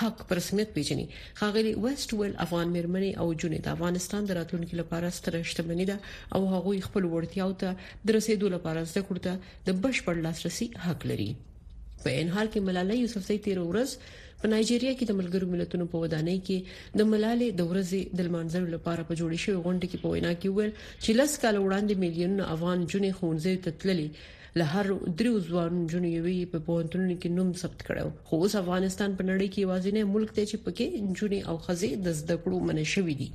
حق پر رسمیت پیژني خاغلی ویسټ ویل افغان مېرمنې او جونې د افغانستان د راتلونکو لپاره ستره شتمنی ده او هغه خپل وړتیاو ته د رسیدو لپاره زده کړو ته د بشپړ لاسرسي حق لري په ان حال کې ملاله یوسفزۍ 13 ورځ په نایجیریا کې د ملګرو ملتونو په ودانۍ کې د ملاله د ورځې د لمانځلو لپاره په جوړې شوې غونډه کې په وینا کې ویل چې لس کال وړاندې میلیونونه افغان جونې ښوونځي ته تللې له هر دریو ځوان جنو یوې په پوهنتونونو کې نوم ثبت کړو خو اوس افغانستان په نړۍ کې وازینه ملک دی چې پکې جنې او خزې د زده کړو منع شوې دي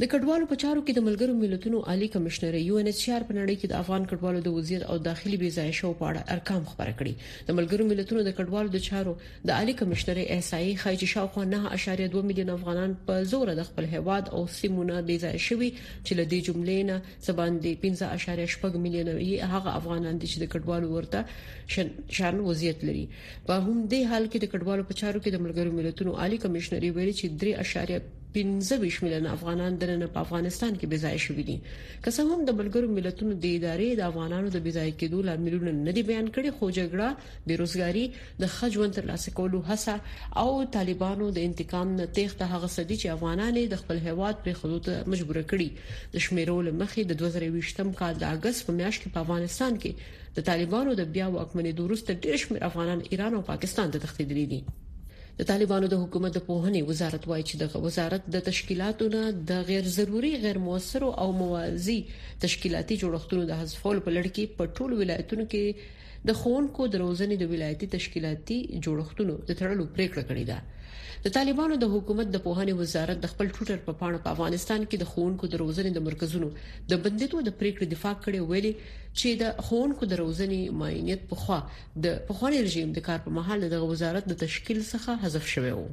د کډوالو په چارو کې د ملګرو ملتونو عالی کمشنر یو ان ایچ آر په نړۍ کې د افغان کډوالو د وضعیت او داخلي بي ځای شو په اړه ارقام خبره کړي د ملګرو ملتونو د کډوالو د چارو د عالی کمشنر احصایي خای چې شاوخوا 9.2 میلیون افغانان په زور د خپل هواد او سیمونه بي ځای شوي چې لدې جملې نه څه باندې 15.6 میلیونه یې هغه افغانان دي چې د کډوالو ورته شان وضعیت لري په هم دې حال کې د کډوالو په چارو کې د ملګرو ملتونو عالی کمشنري ویلي چې 3.15 میلیونه افغانان د نن په افغانستان کې بځای شوې دي که څه هم د ملګرو ملتونو د ادارې د افغانانو د بځای کېدو لاملونه نه دي بیان کړي خو جګړه بیروزګاری د ښه ژوند ترلاسه کولو هڅه او د طالبانو د انتقام نه تېښته هغه څه دي چې افغانان یې د خپل هېواد پرېښودو ته مجبور کړي. د شمېرو له مخې د دوه زره او یوویشت کال د اګست په میاشت کې په افغانستان کې د طالبانو د بیا واکمنېدو وروسته ډېر شمېر افغانان ایران او پاکستان ته تښتېدلي دي. د طالبانو د حکومت د پوهنې وزارت وايي چې دغه وزارت د تشکیلاتو نه د غیر ضروري، غیر موثرو او موازي تشکیلاتي جوړښتونو د حذفولو په لړ کې په ټولو ولایتونو کې د ښوونکو د روزنې د ولایتي تشکیلاتي جوړښتونو د تړلو پریکړه کړې ده. د طالبانو د حکومت د پوهنې وزارت د خپل ټویټر په پاڼه په افغانستان کې د ښوونکو د روزنې د مرکزونو د بندیدو د پریکړې دفاع کړې او ویلي، چې د ښوونکو د روزنې معینیت پخوا د پخواني رژیم د کار په مهال د دغه وزارت د تشکیل څخه حذف شوی و.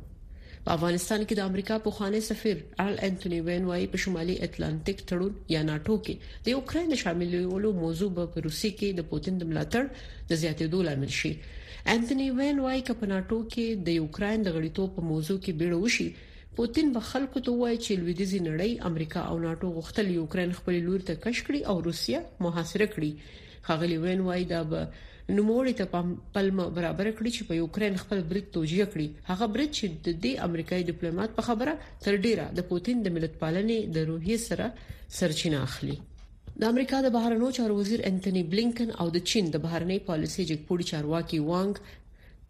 په افغانستان کې د امریکا پخوانی سفیر ال انټونی وین وايي په شمالي اتلانتیک تړون یا ناتو کې د یوکرين د شاملولو موضوع به په روسي کې د پوتین د ملاتړ د زیاتېدو لامل شي انټونی وین وايي چې په ناتو کې د یوکرين د غړیتوب په موضوع کې بیړه وشي پوتین به خلکو ته وایي چې لویدیزي نړۍ امریکا او ناتو غوښتل یوکرين خپل لور ته کش کړي او روسیا محاصره کړي ښاغلی وین وایي دا به نوموړي ته پلمه برابر کړي چې په یوکرين خپل برید توجیه کړي هغه برید چې د دې امریکایي ډیپلوماټ په خبره تر ډیره د پوتین د ملت پالنې د روحیې سره سرچینه اخلي د امریکا د بهرنیو چارو وزیر انټونی بلینکن او د چین د بهرنی پالیسي جګپوړي چارواکي وانګ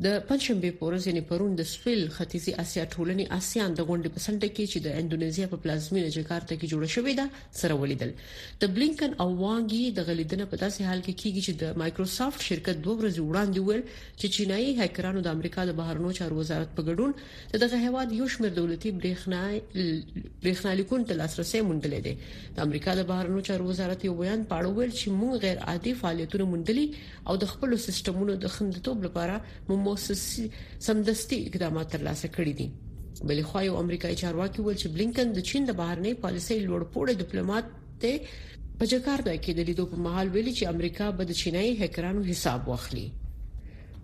د پنځشنبه په ورځ یعنی پرون د سویل ختیځي اسیا ټولنې آسیان د غونډې په سنټر کې چې د انډونیزیا په پلازمینه جکارتا کې جوړه شوې ده سره ولیدل د بلینکن او وانګي د غلیدنه په داسې حال کې کیږي چې د مایکروسافټ شرکت دوه ورځې وړاندې ویل چې چینایي هکرانو د امریکا د بهرنیو چارو وزارت په ګډون د دغه هواد یو شمېر دولتي برېښنا برېښنا لیکون ته لاسرسي موندلې ده د امریکا د بهرنیو چارو وزارت یو بیان پاړو ویل چې موږ غیر عادي فعالیتونه موندلي او د خپلو سیستمونو د خوندیتوب لپاره موسسي سمدستي اقدامات ترلاسه کړي دي بلې خو یو امریکایي چارواکي ویل چې بلینکن د چین د بهرنۍ پالیسۍ لوړپوړی ډیپلوماټ دی په جکارتا کې د لیدو په مهال ویلي چې امریکا به د چینایي هکرانو حساب واخلي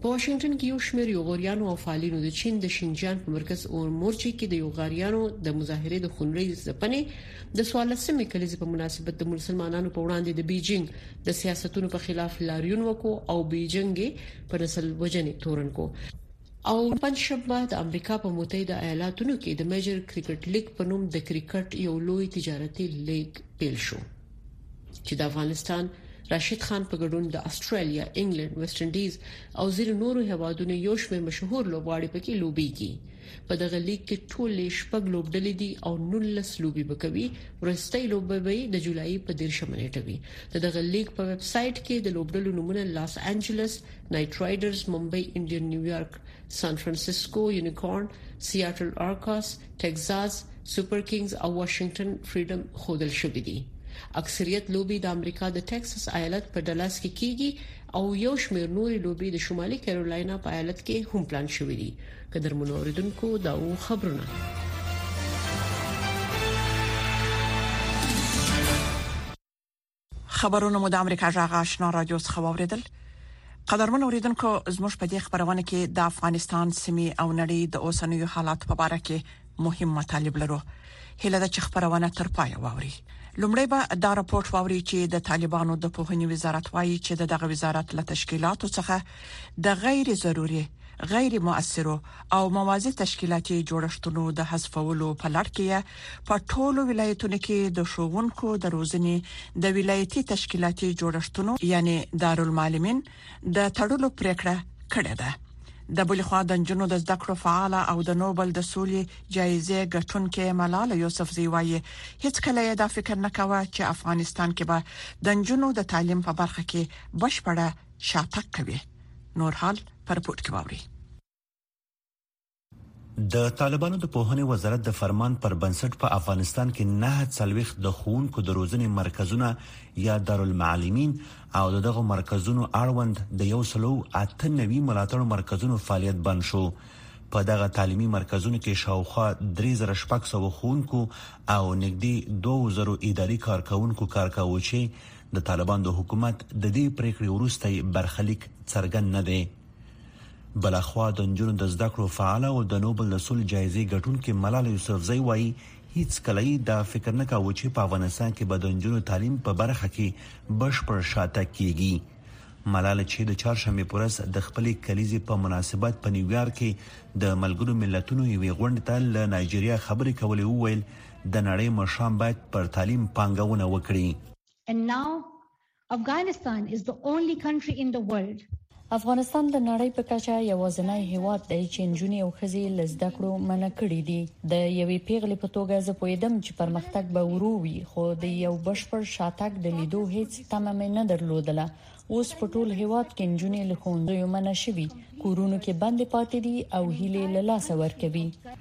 په واشنگټن کې یو شمېر یوغوریانو او فعالینو د چین د شینجیان په مرکز اور مورچي کې د یوغوریانو د مظاهره د خونړۍ ځپنې د څوارلسمې کلیزې په مناسبت د مسلمانانو په وړاندې د بیجینګ د سیاستونو په خلاف لاریون وکړ او بیجینګ یې په نسل وژنې تورن کړ او پنځشنبه د امریکا په متحده ایالاتونو کې د میجر کرکټ لیګ په نوم د کرکټ یو لوی تجارتي لیګ پیل شو چې د افغانستان راشد خان په ګډون د استرالیا، انګلند، ویسټ انډیز او ځینو نورو هیوادونو یو شمېر مشهور لوبغاړي پکې لوبېږي. په دغه لیګ کې ټولې شپږ لوبډلې دي او نولس لوبې به کوي، وروستۍ لوبه به یې د جولای په دېرشمه نېټه وي. د دغه لیګ په ویب سایټ کې د لوبډلو نومونه لاس انجلس نایټ رایډرز، ممبۍ انډین، نیویارک سان فرانسیسکو یونیکورن، سیاټل ارکاس، ټکزاس سوپر کینګز او واشنګټن فریډم ښودل شوي دي. اکثریت لوبې د امریکا د ټکساس ایالت په ډلاس کې کېږي او یو شمېر نورې لوبې د شمالي کیرولینا په ایالت کې هم پلان شوې دي قدرمنو اوریدونکو دا و خبرونه خبرونه مو د امریکا جغ آشنا رادیو څخه واوریدل قدرمن اوریدونکو زموږ په دې خبرونه کې د افغانستان سیمه او نړۍ د اوسنیو حالاتو په اړه کې مهم مطالب لرو هله د چ خبرونه تر پای واوري لومړی به دا راپورټ واوري چې د طالبانو د پوهنې وزارت وایي چې دغه وزارت له تشکیلاتو څخه د غیر ضروري غیر موثرو او موازی تشکیلاتي جوړښتونو د حذفولو په لړ کې په ټولو ولایتونو کې د شوونکو د روزنې د ولایتي تشکیلاتي جوړښتونو یعنی دارالمعلمین د تړلو پریکړه کړې ده د بل خوا د جنونو د زده کړو فعال او د نوبل د سولې جایزې ګټونکې ملاله یوسفزۍ وایي هیڅ کله یې دا فکر نه کاوه چې افغانستان کې به د جنونو د تعلیم په برخه کې بشپړه شاتګ کوي نور حال پر پورت کې ووري د طالبانو د پوهنې وزارت د فرمان پر بنسټ په افغانستان کې نه څلويخ د ښوونکو د روزنې مرکزونه یا دارالمعلمین او دغه مرکزونو اړوند د یو سلو اته نوي ملاتړو مرکزونو فعالیت بند شو په دغه تعلیمي مرکزونو کې شاوخوا 3600 ښوونکو او نږدې 2000 اداري کارکونکو کار کاوه چې د طالبان د حکومت د دې پریکړې وروسته برخلیک څرګند نه دی بلخوا د نجونو د زده کړو فعاله او د نوبل د سولې جایزې ګټونکې ملاله یوسفزۍ وایي هیڅ کله یې دا فکر نه کاوه چې په افغانستان کې به د نجونو تعلیم په برخه کې بشپړ شاته کیږي ملاله چې د چهارشنبې پر ورځ د خپلې کلیزې په مناسبت په نیویارک کې د ملګرو ملتونو یوې غونډې ته له نایجیریا خبرې کولې وویل د نړۍ مشران باید پر تعلیم پانګونه وکړي And now Afghanistan is the only country in the world افغانستان د نړۍ په کچه یوازنی هیواد دی چې نجونې او ښځې له زده کړو منع کړې دي د یوې پیغلې په توګه زه پوهیدم چې پرمختګ به ورو وي خو د یو بشپړ شاتګ د لیدو هیڅ تمه مې نه درلودله اوس په ټول هیواد کې نجونې له ښوونځیو منع شوي کورونو کې بندې پاتې دي او هیلې له لاسه ورکوي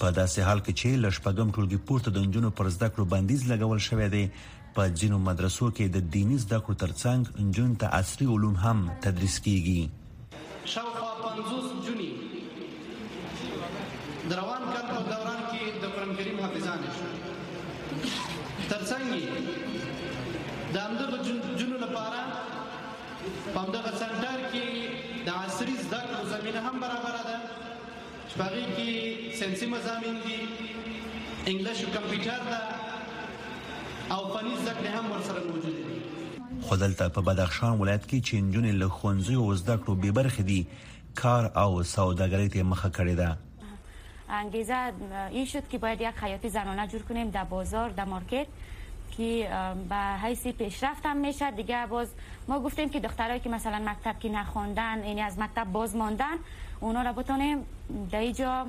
په داسې حال کې چې له شپږم ټولګي پورته د نجونو پر زده کړو بندیز لګول شوی دی په ځینو مدرسو کې د دیني زده کړو ترڅنګ نجونو ته عصري علوم هم تدریس کیږي شاوخوا 50 نجونې د روان کال په دوران کې د قرآن کریم حافظانې شوې ترڅنګ د همدغه جنونو لپاره په همدغه سنټر کې د عصري زده کړو زمینه هم برابره ده چې په هغې کې ساینسي مضامین دي، انګلیش او کمپیوټر ده او فني زده کړې هم ورسره موجودې دي. خو دلته په بدخشان ولایت کې چې نجونې له ښوونځیو او زده کړو بې برخې دي، کار او سوداګرۍ ته یې مخه کړې ده. انګېزه این شد که باید یک خیاطی زنانه جور کنیم در بازار در مارکت که به حیث پیشرفت هم میشد دیگه باز ما گفتیم که دخترایی که مثلا مکتب که نخواندن یعنی از مکتب باز ماندن اونا را بتانیم در اینجا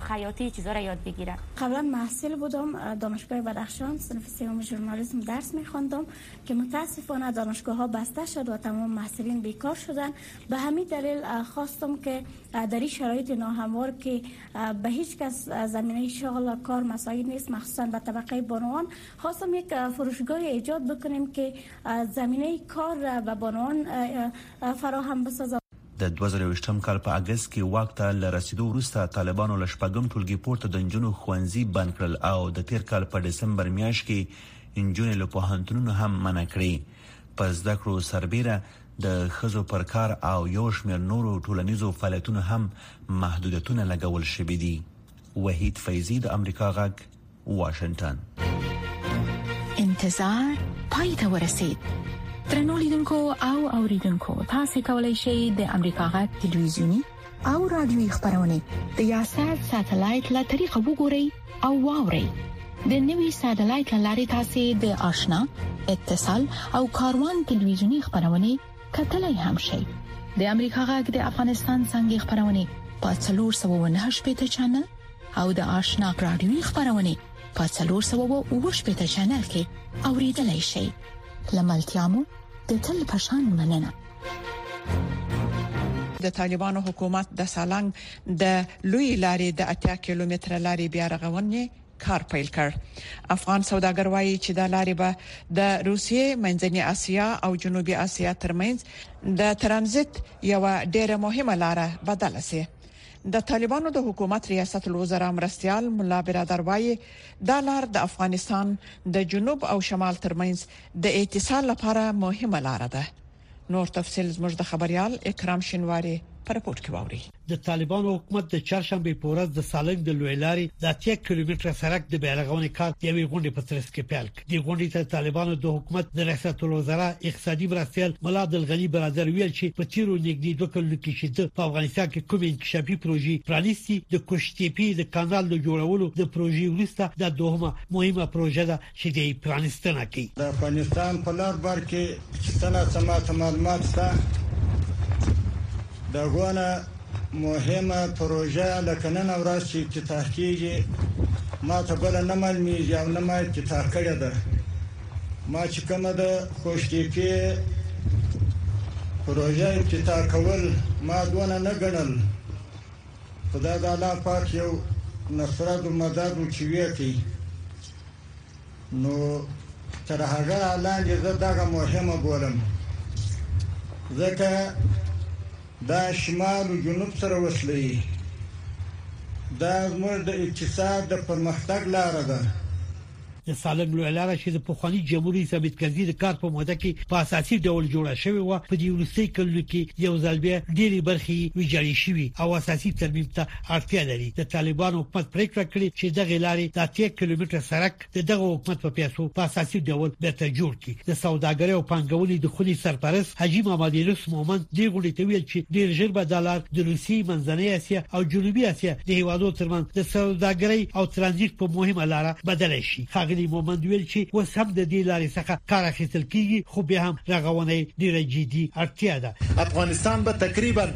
خیاطی چیزا را یاد بگیرن قبلا محصل بودم دانشگاه بدخشان صنف سیوم جورنالیزم درس میخوندم که متاسفانه دانشگاه ها بسته شد و تمام محصلین بیکار شدن به همین دلیل خواستم که در این شرایط ناهموار که به هیچ کس زمینه شغل و کار مساید نیست مخصوصا به طبقه بانوان خواستم یک فروشگاه ایجاد بکنیم که زمینه کار و بانوان فراهم بسازم د دوه زره یوویشتم کال په اګست کې واک ته له رسیدو وروسته طالبانو له شپږم ټولګي پورته د نجونو ښوونځي بند کړل او د تیر کال په ډسمبر میاشت کې نجونې له پوهنتونونو هم منع کړې. په زده کړو سربیره د ښځو پر کار او یو شمیر نورو ټولنیزو فعالیتونو هم محدودیتونه لګول شوي دي. وحید فیضی د امریکا غږ واشنگتن انتظار پای ته ورسید ترنو لیدونکو او اوریدونکو تاسو کولی شئ د امریکا غږ ټلویزیونی او رادیوي خبرونه د یاسات ساتلایت له طریقو وګورئ او واورئ د نوي ساتلایت لارې تاسو د آشنا اتصال او کاروان ټلویزیونی خبرونه کتلای هم شئ د امریکا غږ د افغانستان څنګه خبرونه په 398 چنل او د آشنا رادیوي خبرونه په 398 چنل کې اوریدلای شئ لملتيامو د تل پشان مننه د طالبانو حکومت د سالنګ د لوی لارې د 80 کیلومتر لارې بیا رغونې کار پیل کړ. افغان سوداګر وايي چې دا لارې به د روسیې، منځنۍ اسیا او جنوبي اسیا ترمنځ د ترانزیت یوه ډېره مهمه لاره بدله شي. د طالبانو د حکومت ریاست الوزرا مرستیال ملا برادر وايي، دا لار د افغانستان د جنوب او شمال ترمنځ د اتصال لپاره مهمه لاره ده. نور تفصيل زموږ د خبريال اکرام شینواری په رپورت کې واوري د طالبانو حکومت د چهارشنبه په ورځ د سالنګ د لوی لارې د 80 کیلومتر سرک د بیارغونې کار د یوې غونډې په ترڅ کې پیل کړ د غونډې ته طالبانو د حکومت د ریاست الوزرا اقتصادي مرستیال ملا عبدالغنی برادر ویل چې په تیرو نګدي دوه کلونو کې چې د په افغانستان کې کوم انکشافي پروژې پرانیستي د کوشتيپي د کانال د جوړولو د پروژې ورسته د دوهمه مهمه پروژه ده چې دی پرانستنه کوي. د افغانستان په لر بر کې څه نا څه ماته معلومات شته دغونه مهمه پروژه لکه نن ورځ چې افتتاح کیږي ماته بل نه معلومیږي او نه ما افتتاح کړې ده ما چې کومه ده خوشتیپی پروژه افتتاح کول ما دونه نه ګڼل خدای د الله پاک یو نصرت و مدد و چې ویې کړي نو تر هغه لاندې زه دغه مهمه بولم ځکه دا شمال و جنوب سره وصلوي دا زموږ د اقتصاد د پرمختګ لاره ده د سالنګ لوی لار چې د پخوانی جمهوریت ثابت کرزي د کار په موده کې په اساسي ډول جوړه شوې و په دې ولسي کلونو کې یو ځل بیا ډېری برخې ویجاړې شوې او اساسي ترمیم ته اړتیا لري د طالبانو حکومت پریکړه کړې چې دغه لارې د 10 کیلومتر سرک د دغه حکومت په پیسو په اساسي ډول بیرته جوړ کې د سوداګرۍ او پانګونې د خونې سرپرست حاجي محمد یونس مومند دې غونډې ته ویل چې ډیر ژر به دا لار د روسیې منځنۍ اسیا او جنوبي اسیا د هیوادو ترمنځ د سوداګرۍ او ترانزیت په مهمه لار بدل شي ښاغلي مومند ویل چې اوس هم د دې لارې څخه کار اخیستل کیږي خو بیا هم رغونه ډیره جدي اړتیا ده افغانستان به تقریبا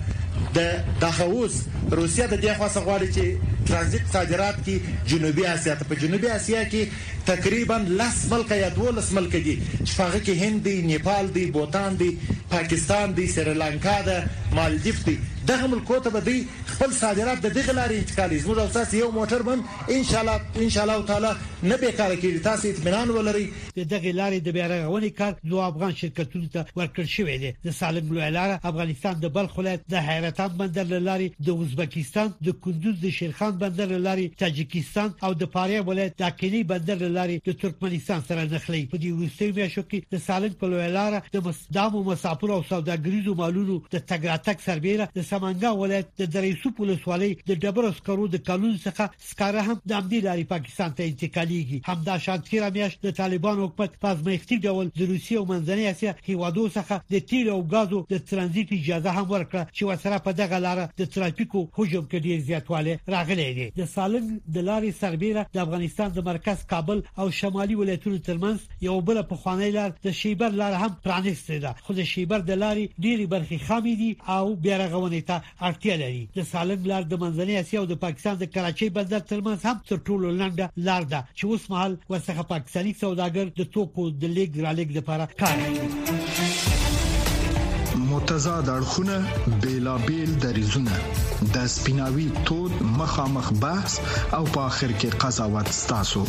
د دغه اوس روسیه د دې خاصه غواړي چې ترانزیت صادرات کې جنوبي اسیا ته په جنوبي اسیا کې تقریباً لس ملکه یا دوولس ملکه دي چې په هغه کې هند دی، نیپال دی، بوتان دی، پاکستان دی، سریلانکا ده، مالدیف دی، دغه ملکو ته به دوی خپل صادرات د دغې لارې انتقالوي، زموږ او ستاسې یو موټر به هم ان شاء الله ان شاء الله تعالی نه بې کاره کېږي، تاسې اطمینان ولرئ. د دغې لارې د بیا رغونې کار دوو افغان شرکتونو ته ورکړل شوی دی، د سالنګ لویه لاره افغانستان د بلخ ولایت د حیرتان بندر له لارې د ازبکستان د کندوز د شیرخان بندر له لارې تاجکستان او د فاریاب ولایت د اقینې بندر له لارې د ترکمنستان سره نښلي په دې وروستیو میاشتو کې د سالنګ په لویه لاره د مسدامو مسافرو او سوداګریزو مالونو د تګ راتګ سربېره د سمنګان ولایت د دره یوسف ولسوالۍ د ډبرو سکرو د کانونو څخه سکاره هم د همدې لارې پاکستان ته انتقالېږي. همدا شان تېره میاشت د طالبانو حکومت په ازمایښتي ډول د روسیې او منځنۍ اسیا هېوادو څخه د تېلو او ګازو د ترانزیت اجازه هم ورکړه چې ورسره په دغه لاره د ترافیکو حجم کې ډېر زیاتوالی راغلی دی. د سالنګ د لارې سربېره د افغانستان د مرکز کابل او شمالي ولایتونو ترمنځ یوه بله پخوانۍ لار د شیبر لاره هم پرانیستې ده، خو د شیبر د لارې ډېرې برخې خامې دي او بیارغونې ته اړتیا لري د سالنګ لار د منځنۍ اسیا او د پاکستان د کراچۍ بندر ترمنځ هم تر ټولو لنډه لار ده چې اوس مهال ورڅخه پاکستاني سوداګر د توکو د لیګ را لیګ لپاره کار کوي متضاد اړخونه بیلابیل دریزونه د سپیناوي تود مخامخ بحث او په اخر کې قضاوت ستاسو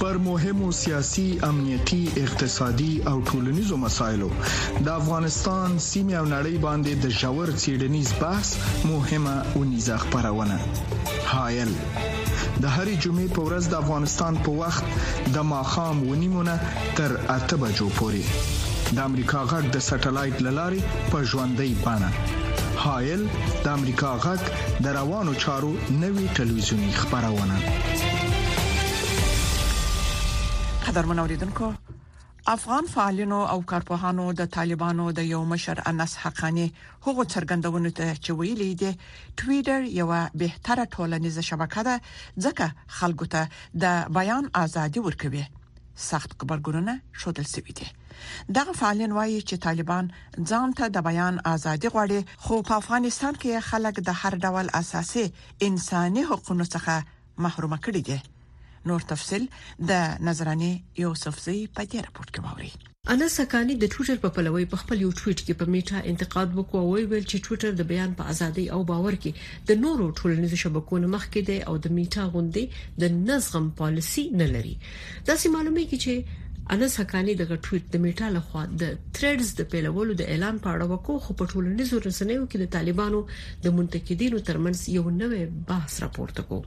پر مهمو سیاسي امنیتي اقتصادي او ټولنیزو مسایلو د افغانستان سیمه او نړۍ باندې د ژور پر څېړنیز بحث مهمه اونیزه خپرونه هایل د هرې جمعې په ورځ د افغانستان په وخت د ماښام ونیمونه تر اته بجو پورې د امریکا غږ د سټلایټ لاري په ژوندۍ بانه هایل د امریکا غږ د روانو چارو نوي ټلویزیونی خبرونه قدرمن اوریدونکو افغان فعالینو او کارپوهانو د طالبانو د یو مشر انس حقاني هغو څرګندونو ته چې ویلي دي ټویډر یو بهتره ټولنیزه شبکه ده ځکه خلکو ته د بیان ازادي ورکوي سخت خبرګونونه شودل شوی دي دغه فعالین وایي چې طالبان ځان ته د بیان ازادي غواړي خو په افغانستان کې خلک د هر ډول اساسي انساني حقوقو څخه محروم کړی دی نور تفصيل د نظرانه یوسفزی په دې راپور کې ووري انس حقانی د ټوئیټر په پلوي په خپل یو ټوئیټ کې په میټا انتقاد وکړ او ویل چې ټوئیټر د بیان په ازادۍ او باور کې د نورو ټولنیزو شبکو نه مخکې دی او د میټا غوندي د نزغم پالیسی نه لري داسې معلومیږي چې انس حقانی دغه ټویټ د میټا لخوا د تریډز د پیلولو د اعلان په اړه وکړ خو په ټولنیزو رسنیو کې د طالبانو د منتقدینو ترمنځ یو نوې بحث راپورته کو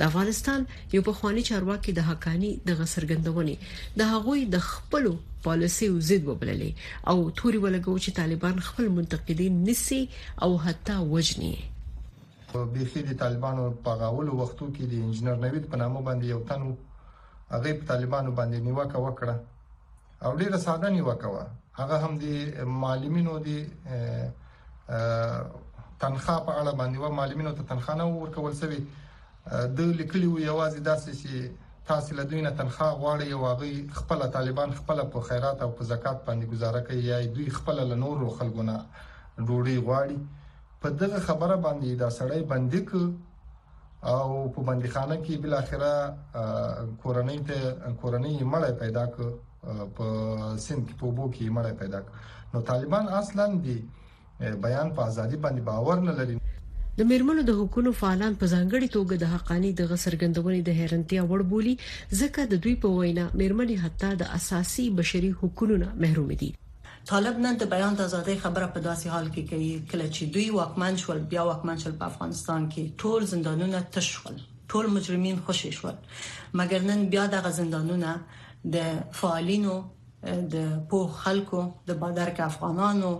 د افغانستان یو پخوانی چارواکي د حقانی دغه سرګندونې د هغوی د خپل پالیسي او ضد وبللې او توري ولګو چې طالبان خپل منتقدین نسی او حتی وجنی په بیخي د طالبانو په غاولو وختو کې د انجنیر نوید په نامه باندې یو تن وو هغه په طالبانو باندې نیوکه وکړه او ډیره ساده نیوکه و هغه هم د معلمینو د تنخوا په اړه باندې و معلمینو ته تنخوا نه ورکول سوي د لیکلي و یوازې داسې چې تاسو له دوی نه تنخوا غواړي او هغه خپل طالبان خپل په خیرات او په زکات باندې گزاره کوي یا دوی خپل له نورو خلکو نه ډوړي غواړي په دغه خبره باندې دا سړی بندي ک او په بنديخانه کې بل اخره کورنۍ ته کورنۍ مړی پیدا ک په سند کې په بو کې مړی پیدا ک نو طالبان اصلا دی بیان په ازادي باندې باور نه لري د میرمنو د حقوقو فعالان په ځانګړي توګه د حقاني د غسرګندونې د حیرانتیا وړ بولی ځکه د دوی په وینا میرمنې حتی د اساسي بشري حقوقو نه محروم دي طالب نن د بیان د ازادۍ خبره په داسې حال کې کوي کله چې دوی واکمن شول بیا واکمن شول په افغانستان کې ټول زندانونه تش شول ټول مجرمین خوشی شول مګر نن بیا دغه زندانونه د فعالینو د پوه خلکو د بادرک افغانانو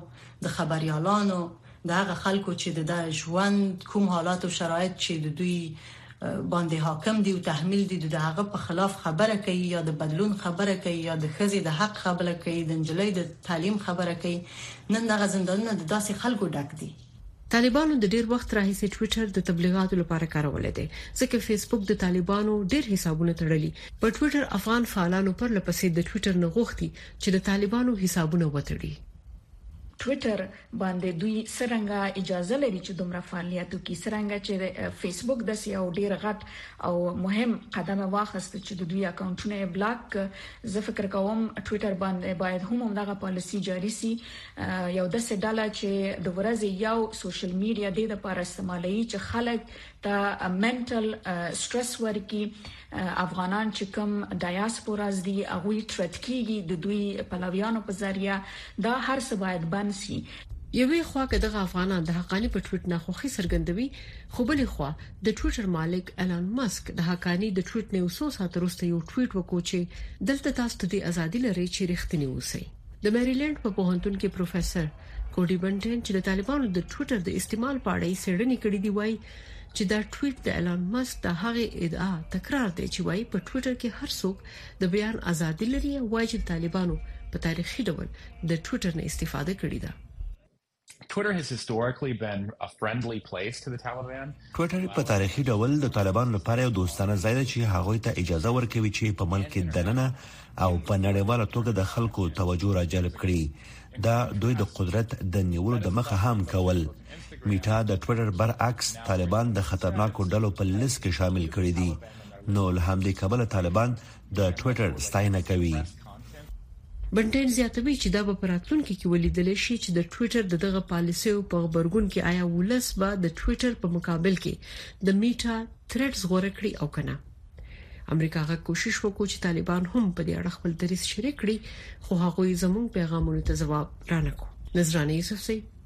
د خبريالانو د هغه خلکو چې د ده ژوند کوم حالات او شرایط چې د دوی باندې حاکم دي او تحمیل دي د هغه په خلاف خبره کوي یا د بدلون خبره کوي یا د ښځې د حق خبره کوي د نجلۍ د تعلیم خبره کوي نن دغه زندانونه د داسې خلکو ډک دي طالبانو د ډیر وخت راهیسې ټوئیټر د تبلیغاتو لپاره کارولې دي ځکه فیسبوک د طالبانو ډیر حسابونه تړلي په ټوئیټر افغان فعالانو پر لپسې د ټوئیټر نغښتي چې د طالبانو حسابونه وتړي ټوئیټر باندې دوی څرنګه اجازه لري چې دومره فعالیت وکړي څرنګه چې فیسبوک د سیاو ډیر غټ او مهم قدم واخست چې د دوی اکاونټونه بلاک زه فکر کوم ټوئیټر باندې باید هم دغه پالیسی جاری سي یو د سډاله چې د ورځې یو سوشل میډیا د لپاره استعمالي چې خلک ته منټل سټرس ورکی افغانان چې کوم ډایاسپوراز دي هغه ترت کیږي د دوی پلویانو په ذریعہ دا هر څه باید بنسي یوې خوا کې دغه افغانان د حقانی په ټویټ نه خوخي څرګندوي خو بلې خوا د ټویټر مالک ایلان ماسک د حقانی د ټویټ نه وسو سات وروسته یو ټویټ وکړ چې دلته تاسو ته د ازادي لري چې رښتینی اوسئ د میریلند په پوهنتون کې پروفیسور کوډي بنټن چې د طالبانو د ټوئیټر د استعمال په اړه یې څېړنې کړې دي وایي چې دا ټویټ د اعلان مسک د هغې ادعا تکرار دی چې وایي په ټوئیټر کې هر څوک د بیان ازادي لري او وایي چې طالبانو په تاریخي ډول د ټوئیټر نه استفاده کړې ده Twitter has historically been a friendly place to the Taliban. ټویټر په تاریخي ډول د طالبانو لپاره یو دوستانه ځای دی چې هغوی ته اجازه ورکوي چې په ملک کې دننه او په نړیواله توګه د خلکو توجه راجلب کړي. دا دوی د قدرت د نیولو د مخه هم کول. میټا د ټویټر برعکس طالبان د خطرناکو ډلو په لیست کې شامل کړي دي. نو له همدې کبله طالبان د ټویټر ستاینه کوي. بنټین زیاتوي چې دا به په راتلونکي کې ولیدل شي چې د ټویټر د دغه پالیسیو په غبرګون کې آیا ولس به د ټویټر په مقابل کې د میټا تریډز غوره کړي او کنه. امریکا غږ کوشش وکړو چې طالبان هم په دې اړه خپل دریځ شریک کړي خو هغوی زموږ پیغامونو ته ځواب رانکو. نذرانه یوسفزۍ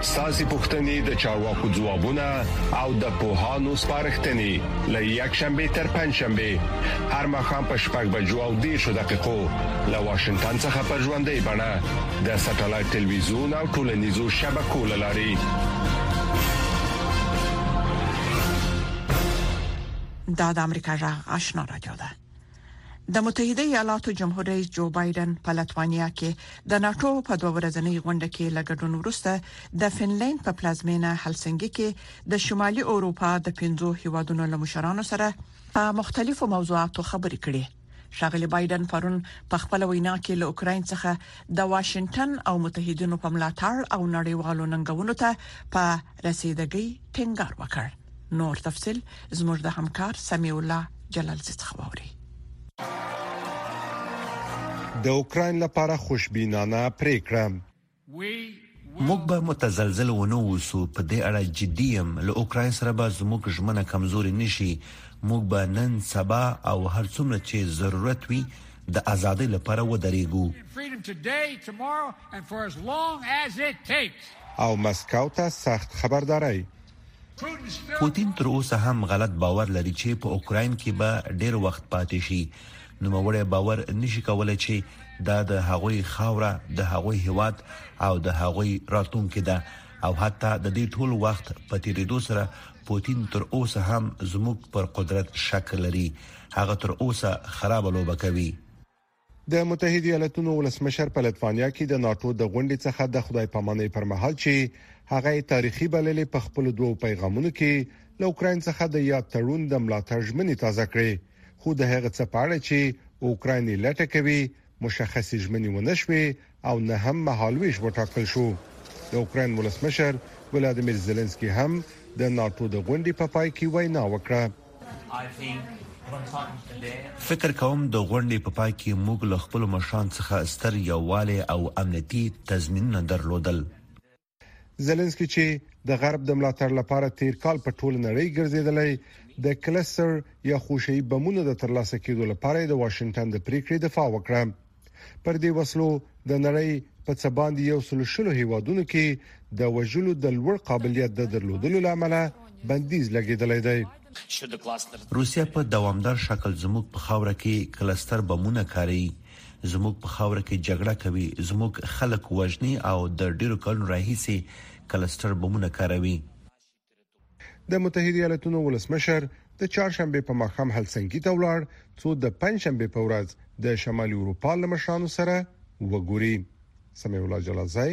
ستاسو پوښتنې د چارواکو ځوابونه او د پوهانو سپارښتنې لې یک شنبه تر پنځ شنبه هر مخام په شپږ بجو او دې شو دقیقو له واشنگټن څخه پر ژوندې بڼه د سټلایټ ټلویزیون او ټولنیزو شبکو لاري دا د امریکا جغ آشنا رادیو ده د متحده ایالاتو جمهور رئیس جو بایډن په لتوانیا کې د ناتو په دوه ورځنۍ غونډه کې لګډون وروسته د فنلند په پلازمینه هلسنګي کې د شمالي اروپا د 15 هیوادونو له مشرانو سره په مختلفو موضوعاتو خبرې کړې شاغلی بایدن پرون په خپل وینا کې له اوکرين څخه د واشنگټن او متحدینو په ملاتړ او نړیوالو ننګونو ته په رسیدګۍ ټینګار وکړ نور تفصيل زموږ د همکار سمي الله جلال څخه ووري د اوکرين لپاره خوشبينانه پریکړه موږ به متزلزل ونه اوسو په دې اړه جدي يم له اوکرين سره به زموږ ژمنه کمزوري نشي موږ به نن سبا او هر څومره چې ضرورت وي د ازادۍ لپاره ودرېږو او مسکو ته سخت خبرداري پوتین تر اوسه هم غلط باور لري چې په اوکراین کې به ډیر وخت پاتې شي. نوموړی باور نشي کولای چې دا د هغوی خاوره، د هغوی هیواد او د هغوی راتلونکې ده او حتی د دې ټول وخت په تیریدو سره پوتین تر اوسه هم زموږ پر قدرت شک لري. هغه تر اوسه خراب لوبه کوي. د متحد ایالتونو ولسمشر په لتوانیا کې د ناتو د غونډې څخه د خدای پامانۍ پر مهال چې هغه تاریخي بللې په خپل دوو پیغامونو کې له اوکرين څخه د یاد تړون د ملاتړ ژمنې تازه کړې خو د هغه څه په اړه چې اوکرين لټه کوي مشخصې ژمنې ونه شوې او نه هم مهالوېش وټاکل شو. د اوکراین ولسمشر ولادیمیر زیلنسکي هم د ناټو د غونډې په پای کې وینا وکړه. فکر کوم د غونډې په پای کې موږ له خپلو مشرانو څخه ستر یووالی او امنیتي تضمینونه درلودل. زلنسکي چې د غرب د ملاتړ لپاره تیر کال په ټوله نړۍ ګرځیدلی د کلسر یا خوشي بمونو د ترلاسه کېدو لپاره د واشنگټن د پریکړې دفاع وکړه پر دې وسلو د نړۍ په څه باندې یو سل شلو هیوادونو کې د وژلو د لوړ قابلیت د درلودلو لامل بندیز لګیدلی دی روسیه په دوامدار شکل زموږ په خاوره کې کلستر بمونه کاروي، زموږ په خاوره کې جګړه کوي، زموږ خلک وژني او د ډېرو کلونو راهیسې کلستر بمونه کاروي. د متحد ایالتونو ولسمشر د چهارشنبې په ماښام هلسنکي ته ولاړ، څو د پنجشنبې په ورځ د شمالي اروپا له مشرانو سره وګوري. سمیع الله جلالزی.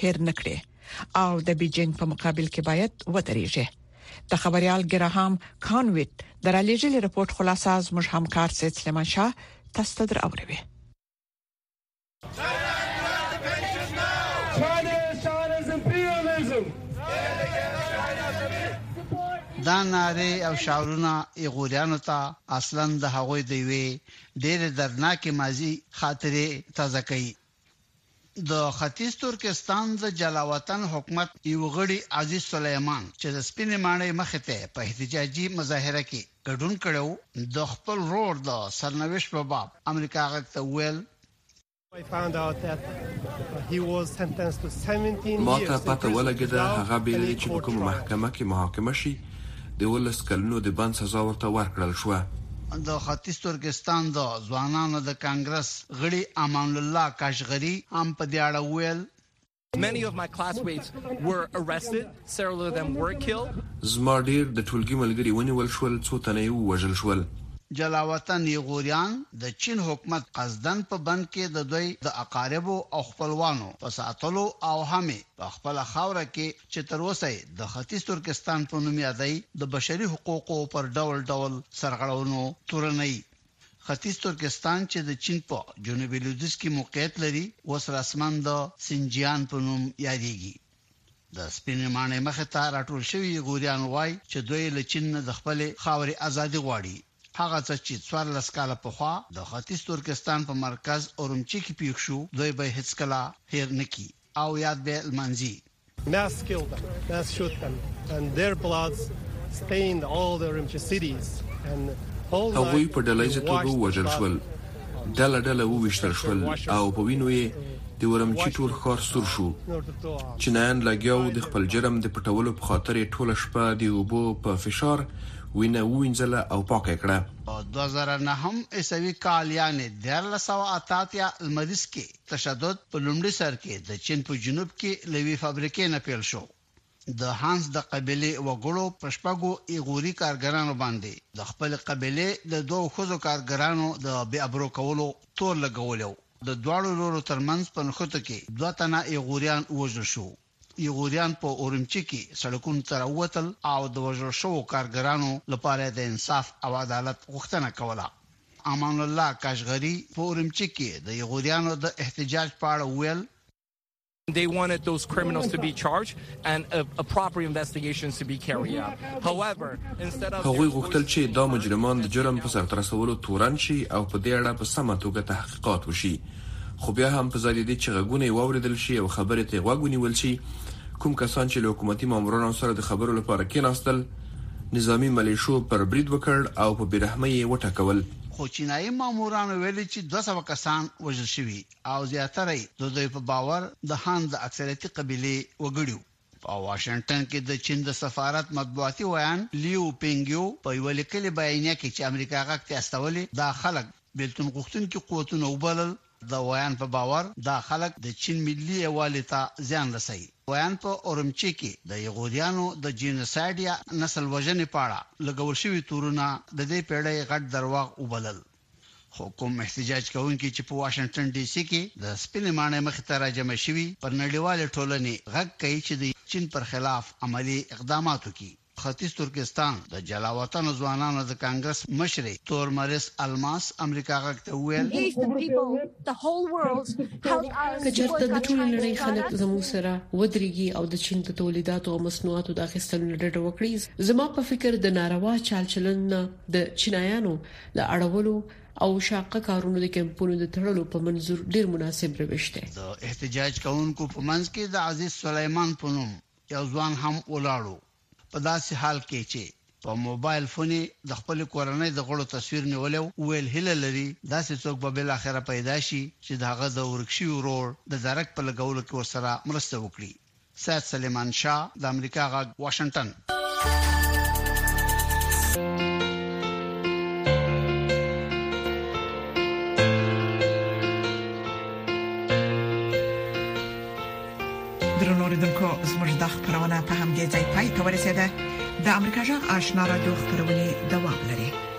هیر نه کړي او د بیجینګ په مقابل کې باید ودرېږي د خبريال ګراهام کانویت درالېګل رپورت خلاصه از مش همکار سید سلیمان شاه تاسو ته دراوړي دا ناره او شعرونه ایغوریانو ته اصلا د هغوی دی وی ډېر دردناک ماضی خاطره تازه کوي د ختیځ ترکستان د جلاوطن حکومت یو غړي عزیز سلیمان چې د سپینې ماڼۍ مخې ته په احتجاجي مظاهره کې ګډون کړی و، د خپل ورور د سرنوشت په باب امریکا غږ ته وویل، ماته پته ولګېده هغه بې له دې چې په کومه محکمه کې محاکمه شي، د اولس کلونو د بند سزا ورته ورکړل شوه. د ختیځ ترکستان د ځوانانو د کانګرس غړي امان الله کاشغري هم په دې اړه وویل. زما ډېر د ټولګي ملګري ونیول شول، څو تنه یې ووژل شول. جلاوطن یغوریان د چین حکومت قصداً په بند کې د دوی د اقاربو او خپلوانو په ساتلو او هم یې په خپله خاوره کې چې تر اوسه یې د ختیځ ترکستان په نوم یادی د بشري حقوقو پر ډول ډول سرغړونو تورنوي. ختیځ ترکستان چې د چین په جنوبي لودیځ کې موقعیت لري، اوس رسما د سنجیان په نوم یادېږي. د سپینې ماڼۍ مخې ته راټول شوي غوریان وايي چې دوی له چین نه د خپلې خاورې ازادي غواړي، هغه څه چې څوارلس کاله پخوا د ختیځ ترکستان په مرکز اورمچي کې پېښ شو، دوی به یې هېڅکله هېر نه کړي. او یاد به لمانځي. Mass killed them, mass shoot them and their bloods stained all the Urumqi cities and all night they watched the. هغوی په ډله ییزه توګه ووژل شول، ډله ډله وویشتل شول او په وینو یې د ورمچي ټول ښار سور شو. چینایان لګیا وو، د خپل جرم د پټولو په خاطر یې ټوله شپه د اوبو په فشار وینه ووینځله او پاکه یې کړه. په دوه زره نهم عیسوي کال یعنې دیارلس سوه اته اتیا لمریز کې تشدد په لومړي سر کې د چین په جنوب کې له یوې فابریکې نه پیل شو. د هانس د قبیلې وګړو په شپږو ایغوري کارګرانو باندې د خپلې قبیلې د دوو ښځو کارګرانو د بې ابرو کولو تور لګولی و. د دواړو لورو ترمنځ په نښتو کې دوه تنه ایغوریان ووژل شو. يغوريان په اورمچي کې سړکونو ته راووتل او د وژل شوو کارګرانو لپاره يې د انصاف او عدالت غوښتنه کوله. امان الله کاشغري په اورمچي کې د يغوريانو د احتجاج په اړه وويل. They wanted those criminals to be charged and a proper investigation to be carried out. However, instead of هغوی غوښتل چې دا مجرمان د جرم په سرته رسولو تورن شي او په دې اړه په سمه توګه تحقیقات وشي. خو بیا هم په ځای د دې چې غږونه یې واورېدل شي او خبرې ته یې غوږ ونیول شي، کوم کسان چې له حکومتي مامورانو سره د خبرو لپاره کېناستل، نظامي ملېشو پر برید وکړ او په بې رحمۍ یې وټکول. خو چینايي مامورانو ویلي چې دوه سوه کسان وژل شوي او زیاتره یې د دوی په باور د هان د اکثریتي قبیلې وګړي وو. په واشنګټن کې د چین د سفارت مطبوعاتي ویاند لیو پینګیو په یوه لیکلې بیانیه کې چې امریکا غږ ته استولې دا خلک بیلتون غوښتونکي قوتونه وبلل. د ویاند په باور دا خلک د چین ملي یووالي ته زیان رسوي. ویاند په اورمچي کې د یغوریانو د جینوساید یا نسل وژنې په اړه لګول شوي تورونه د دې پېړۍ غټ درواغ وبلل. خو کوم احتجاج کوونکي چې په واشنګټن ډي سي کې د سپینې ماڼۍ مخې ته راجمع شوي، پر نړیوالې ټولنې غږ کوي چې د چین پر خلاف عملي اقدامات وکړي. په ختیځ ترکستان د جلاوطنو ځوانانو د کانګرس مشرې تور مریس الماس امریکا غږ ته وویل. که چېرته د ټولې نړۍ خلک زموږ سره ودرېږي او د چین د تولیداتو او مصنوعاتو د اخیستلو نه ډډه وکړي، زما په فکر د ناروا چال چلند نه د چینایانو د اړولو او شاقه کارونو د کمپونو د تړلو په منظور ډېر مناسب روش دی. د احتجاج کوونکو په منځ کې د عزیز سلیمان په نوم یو ځوان هم ولاړ و، په داسې حال کې چې په موبایل فون یې د خپلې کورنۍ د غړو تصویر نیولی و، وویل هیله لري داسې څوک به بالاخره پیدا شي چې د هغه د ورک شوي ورور د درک په لګولو کې ورسره مرسته وکړي. سید سلیمان شاه د امریکا غږ واشنگټن درنوریدونکو زموږ د خبرونه په همدې ځای پای ته ورسیده د امریکا جغ آشنا را دوه خبرونه دوام لري